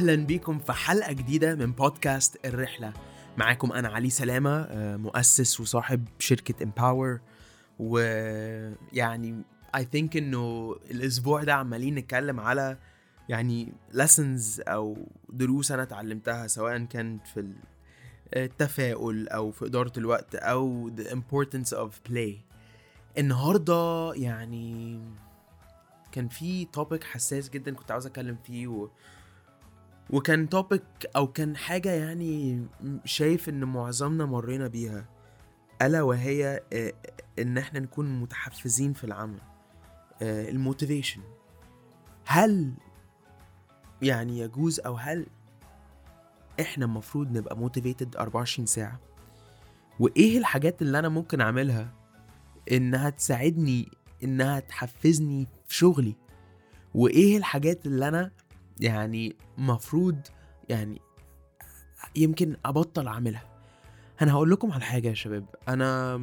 أهلا بيكم في حلقة جديدة من بودكاست الرحلة. معاكم أنا علي سلامة آه، مؤسس وصاحب شركة Empower ويعني I think إنه الأسبوع ده عمالين نتكلم على يعني lessons أو دروس أنا اتعلمتها سواء كانت في التفاؤل أو في إدارة الوقت أو the importance of play. النهارده يعني كان في topic حساس جدا كنت عاوز أتكلم فيه و... وكان topic أو كان حاجة يعني شايف إن معظمنا مرينا بيها ألا وهي آه، إن إحنا نكون متحفزين في العمل ال motivation. هل يعني يجوز أو هل إحنا المفروض نبقى motivated 24 ساعة؟ وإيه الحاجات اللي أنا ممكن أعملها إنها تساعدني إنها تحفزني في شغلي؟ وإيه الحاجات اللي أنا يعني مفروض يعني يمكن أبطل أعملها. أنا هقول لكم على حاجة يا شباب. أنا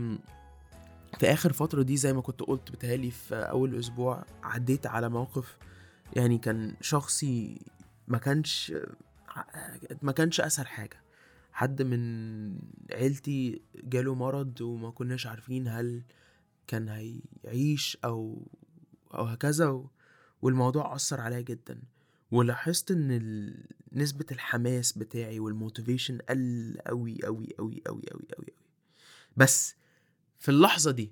في آخر فترة دي زي ما كنت قلت بتهالي في أول أسبوع عديت على موقف يعني كان شخصي ما كانش ما كانش أسهل حاجة. حد من عيلتي جاله مرض وما كناش عارفين هل كان هيعيش أو أو هكذا. والموضوع أثر عليا جدا. ولاحظت إن ال... نسبة الحماس بتاعي والموتيفيشن قل قوي قوي قوي قوي قوي قوي بس في اللحظة دي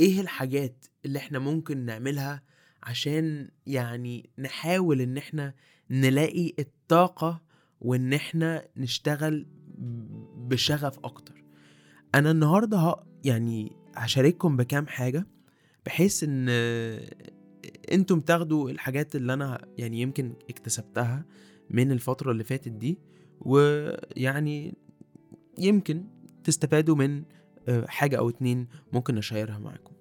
إيه الحاجات اللي إحنا ممكن نعملها عشان يعني نحاول إن إحنا نلاقي الطاقة وإن إحنا نشتغل بشغف أكتر أنا النهاردة. يعني هشارككم بكام حاجة بحيث إن أنتم تاخدوا الحاجات اللي أنا يعني يمكن اكتسبتها من الفترة اللي فاتت دي ويعني يمكن تستفادوا من آه، حاجة أو اتنين ممكن أشيرها معاكم.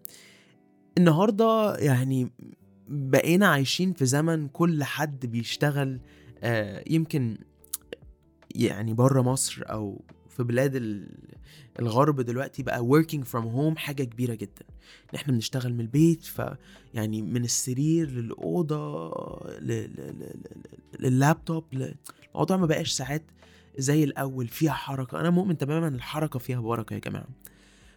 النهاردة يعني بقينا عايشين في زمن كل حد بيشتغل آه، يمكن يعني بره مصر أو في بلاد الغرب دلوقتي بقى working from home حاجة كبيرة جدا. إن إحنا بنشتغل من البيت ف يعني من السرير للأوضة لللابتوب الموضوع ما بقاش ساعات زي الأول فيها حركة. أنا مؤمن تماما الحركة فيها بركة يا جماعة.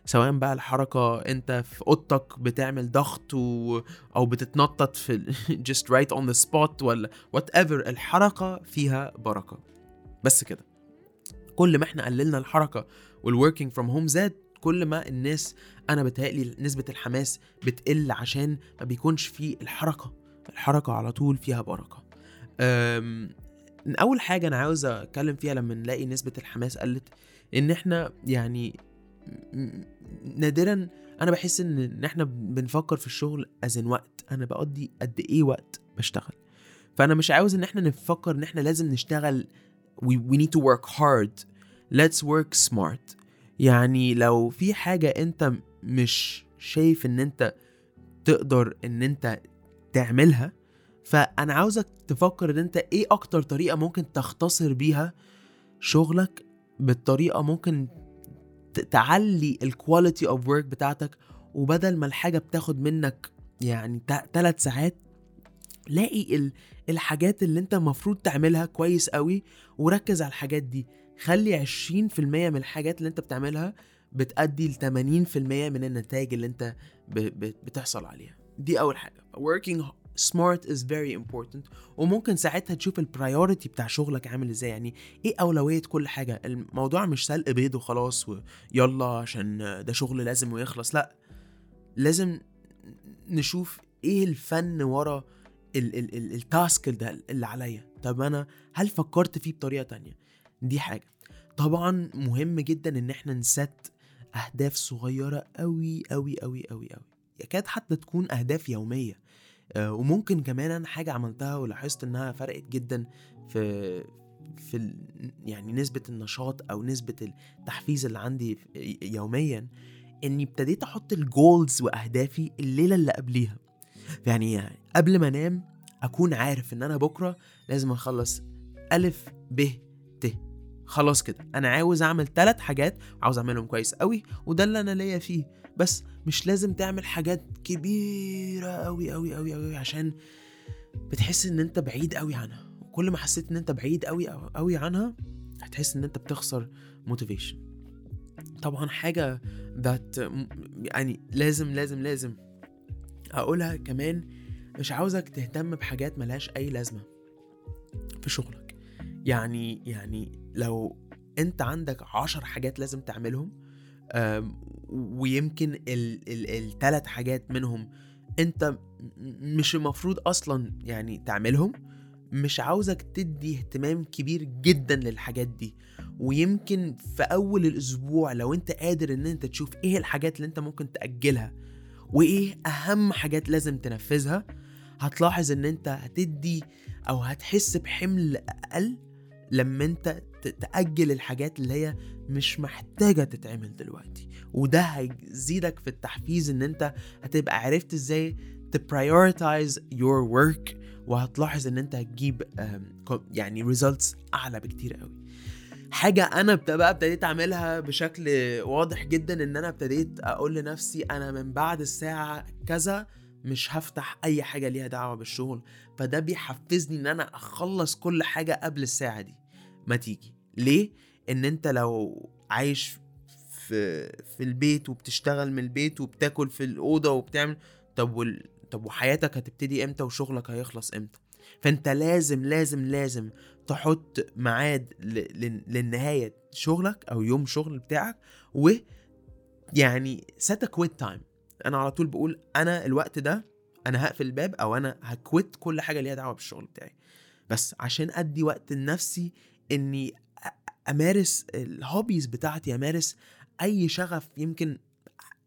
سواء بقى الحركة أنت في أوضتك بتعمل ضغط و... أو بتتنطط في just right on the spot ولا whatever الحركة فيها بركة. بس كده. كل ما إحنا قللنا الحركة وال working from home زاد كل ما الناس أنا بتهيألي نسبة الحماس بتقل عشان ما بيكونش فيه الحركة. الحركة على طول فيها بركة. أول حاجة أنا عاوز أتكلم فيها لما نلاقي نسبة الحماس قلت إن إحنا يعني نادرا أنا بحس إن إحنا بنفكر في الشغل ازن وقت. أنا بقضي قد إيه وقت بشتغل. فأنا مش عاوز إن إحنا نفكر إن إحنا لازم نشتغل we, we need to work hard. Let's work smart. يعني لو في حاجة انت مش شايف ان انت تقدر ان انت تعملها فأنا عاوزك تفكر ان انت إيه أكتر طريقة ممكن تختصر بيها شغلك بالطريقة ممكن تعلي ال quality of work بتاعتك وبدل ما الحاجة بتاخد منك يعني ثلاث ساعات لاقي الحاجات اللي انت المفروض تعملها كويس قوي وركز على الحاجات دي. خلي 20% من الحاجات اللي انت بتعملها بتأدي ل 80% من النتائج اللي انت بتحصل عليها. دي أول حاجة. Working smart is very important. وممكن ساعتها تشوف ال priority بتاع شغلك عامل إزاي. يعني إيه أولوية كل حاجة؟ الموضوع مش سلق بيض وخلاص ويلا عشان ده شغل لازم ويخلص. لا لازم نشوف إيه الفن ورا ال task ده اللي عليا. طب أنا هل فكرت فيه بطريقة تانية؟ دي حاجة. طبعا مهم جدا إن إحنا ن set أهداف صغيرة قوي قوي قوي قوي قوي يكاد حتى تكون أهداف يومية. آه وممكن كمان أنا حاجة عملتها ولاحظت إنها فرقت جدا في في يعني نسبة النشاط أو نسبة التحفيز اللي عندي يوميا إني ابتديت أحط الجولز وأهدافي الليلة اللي قبليها. يعني قبل ما انام اكون عارف ان أنا بكره لازم اخلص ألف ب ت. خلاص كده. أنا عاوز اعمل ثلاث حاجات عاوز اعملهم كويس قوي وده اللي أنا ليا فيه. بس مش لازم تعمل حاجات كبيرة قوي قوي قوي قوي عشان بتحس ان انت بعيد قوي عنها. كل ما حسيت ان انت بعيد قوي قوي عنها هتحس ان انت بتخسر موتيفيشن طبعا حاجة ذات يعني لازم لازم لازم اقولها كمان مش عاوزك تهتم بحاجات ملهاش أي لازمة في شغلك. يعني يعني لو أنت عندك عشر حاجات لازم تعملهم ويمكن الثلاث حاجات منهم أنت مش المفروض أصلا يعني تعملهم مش عاوزك تدي اهتمام كبير جدا للحاجات دي. ويمكن في أول الأسبوع لو أنت قادر إن أنت تشوف إيه الحاجات اللي أنت ممكن تأجلها وإيه أهم حاجات لازم تنفذها؟ هتلاحظ إن أنت هتدي أو هتحس بحمل أقل لما أنت تأجل الحاجات اللي هي مش محتاجة تتعمل دلوقتي. وده هيزيدك في التحفيز إن أنت هتبقى عرفت إزاي تبرايورتايز your work وهتلاحظ إن أنت هتجيب يعني results أعلى بكتير قوي حاجة أنا بقى ابتديت أعملها بشكل واضح جدا إن أنا ابتديت أقول لنفسي أنا من بعد الساعة كذا مش هفتح أي حاجة ليها دعوة بالشغل. فده بيحفزني إن أنا أخلص كل حاجة قبل الساعة دي. ما تيجي. ليه؟ إن أنت لو عايش في في البيت وبتشتغل من البيت وبتاكل في الأوضة وبتعمل طب وال... طب وحياتك هتبتدي إمتى وشغلك هيخلص إمتى؟ فأنت لازم لازم لازم تحط ميعاد للنهاية شغلك أو يوم شغل بتاعك و يعني set a quit time. أنا على طول بقول أنا الوقت ده أنا هقفل الباب أو أنا هكويت كل حاجة ليها دعوة بالشغل بتاعي. بس عشان أدي وقت لنفسي إني أمارس الهوبيز بتاعتي أمارس أي شغف يمكن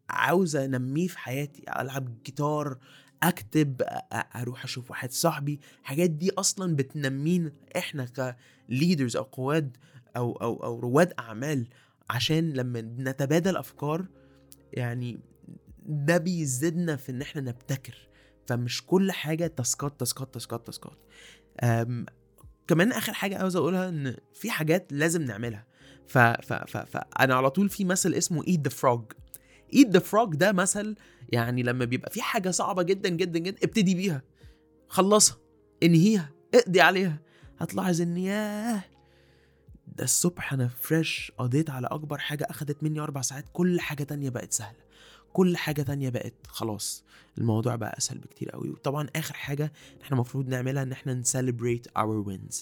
عاوز أنميه في حياتي ألعب جيتار اكتب أروح أشوف واحد صاحبي. الحاجات دي أصلا بتنمينا إحنا كليدرز أو قواد أو أو أو رواد اعمال. عشان لما نتبادل افكار يعني ده بيزيدنا في ان إحنا نبتكر. فمش كل حاجة تاسكات تاسكات تاسكات تاسكات. كمان اخر حاجة عاوز اقولها ان في حاجات لازم نعملها. ف ف ف فانا على طول في مثل اسمه eat the frog. Eat the frog ده مثل يعني لما بيبقى في حاجة صعبة جدا جدا جدا ابتدي بيها. خلصها انهيها اقضي عليها. هتلاحظ إن ياه ده الصبح أنا فريش قضيت على أكبر حاجة أخدت مني أربع ساعات. كل حاجة تانية بقت سهلة. كل حاجة تانية بقت خلاص. الموضوع بقى أسهل بكتير قوي وطبعا آخر حاجة إحنا المفروض نعملها إن إحنا نسليبريت our wins.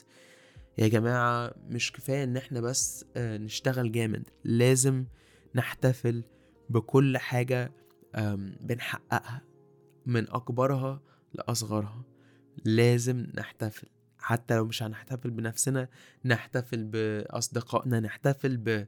يا جماعة مش كفاية إن إحنا بس نشتغل جامد. لازم نحتفل بكل حاجة بنحققها من أكبرها لأصغرها. لازم نحتفل. حتى لو مش هنحتفل بنفسنا نحتفل بأصدقائنا نحتفل ب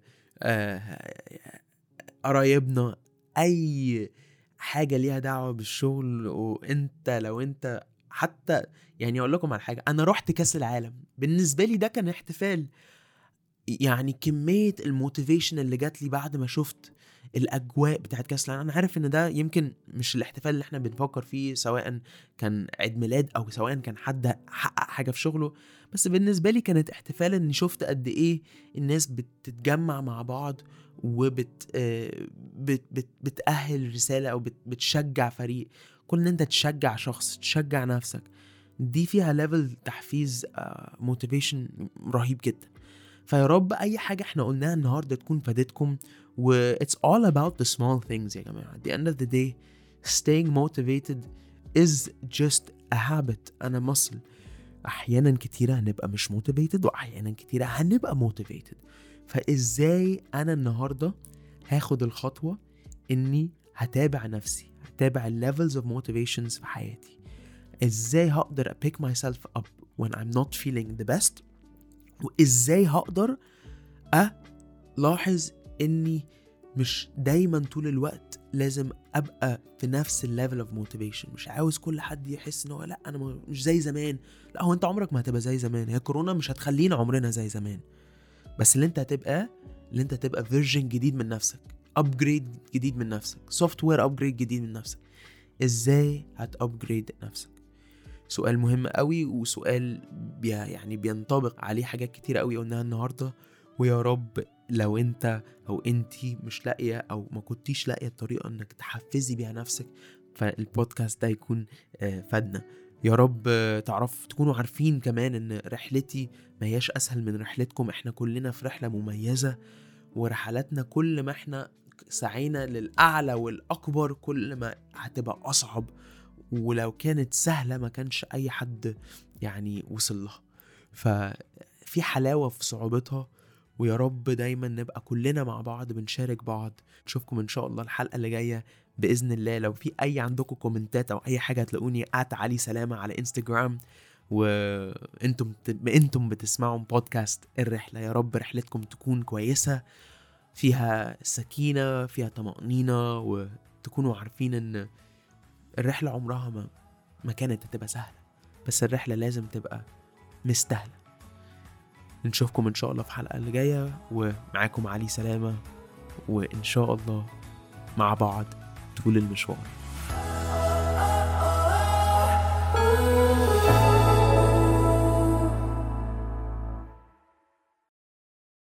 قرايبنا. أي حاجة ليها دعوة بالشغل وأنت لو أنت حتى يعني أقول لكم على حاجة أنا رحت كأس العالم. بالنسبة لي ده كان احتفال. يعني كمية الموتيفيشن اللي جات لي بعد ما شفت الأجواء بتاعت كأس العالم. أنا عارف إن ده يمكن مش الاحتفال اللي إحنا بنفكر فيه سواء كان عيد ميلاد أو سواء كان حد حقق حاجة في شغله بس بالنسبة لي كانت احتفال إني شفت قد إيه الناس بتتجمع مع بعض وبت بت بت بتأهل رسالة أو بت بتشجع فريق. كل إن أنت تشجع شخص تشجع نفسك دي فيها level تحفيز motivation رهيب جدا. فيا رب أي حاجة إحنا قلناها النهارده تكون فادتكم و it's all about the small things يا جماعة. At the end of the day staying motivated is just a habit. أنا مصل أحيانا كتيرة هنبقى مش motivated وأحيانا كتيرة هنبقى motivated. فإزاي أنا النهاردة هاخد الخطوة إني هتابع نفسي هتابع levels of motivations في حياتي؟ إزاي هقدر أ pick myself up when I'm not feeling the best وإزاي هقدر ألاحظ إني مش دايما طول الوقت لازم أبقى في نفس ال level of motivation مش عاوز كل حد يحس إن هو لأ أنا مش زي زمان. لأ هو أنت عمرك ما هتبقى زي زمان. هي كورونا مش هتخلينا عمرنا زي زمان. بس اللي أنت هتبقى اللي أنت هتبقى version جديد من نفسك. upgrade جديد من نفسك. software upgrade جديد من نفسك. إزاي هتابجريد نفسك؟ سؤال مهم قوي وسؤال بي يعني بينطبق عليه حاجات كتير قوي قلناها النهارده. ويا رب لو انت أو انتي مش لاقية أو ما كنتيش لاقية الطريقة انك تحفزي بيها نفسك فالبودكاست ده يكون فادنا. يا رب تعرف تكونوا عارفين كمان ان رحلتي ما هياش اسهل من رحلتكم. إحنا كلنا في رحلة مميزة ورحلاتنا كل ما إحنا سعينا للأعلى والأكبر كل ما هتبقى أصعب. ولو كانت سهلة ما كانش أي حد يعني وصل لها. ففي حلاوة في صعوبتها ويا رب دايما نبقى كلنا مع بعض بنشارك بعض. نشوفكم إن شاء الله الحلقة اللي جاية بإذن الله. لو في أي عندكم كومنتات أو أي حاجة هتلاقوني ات علي سلامة على انستجرام وأنتم أنتم بتسمعوا بودكاست الرحلة. يا رب رحلتكم تكون كويسة فيها سكينة فيها طمأنينة وتكونوا عارفين إن الرحلة عمرها ما ما كانت هتبقى سهلة بس الرحلة لازم تبقى مستاهلة. نشوفكم إن شاء الله في الحلقة اللي جاية ومعاكم علي سلامة وإن شاء الله مع بعض طول المشوار.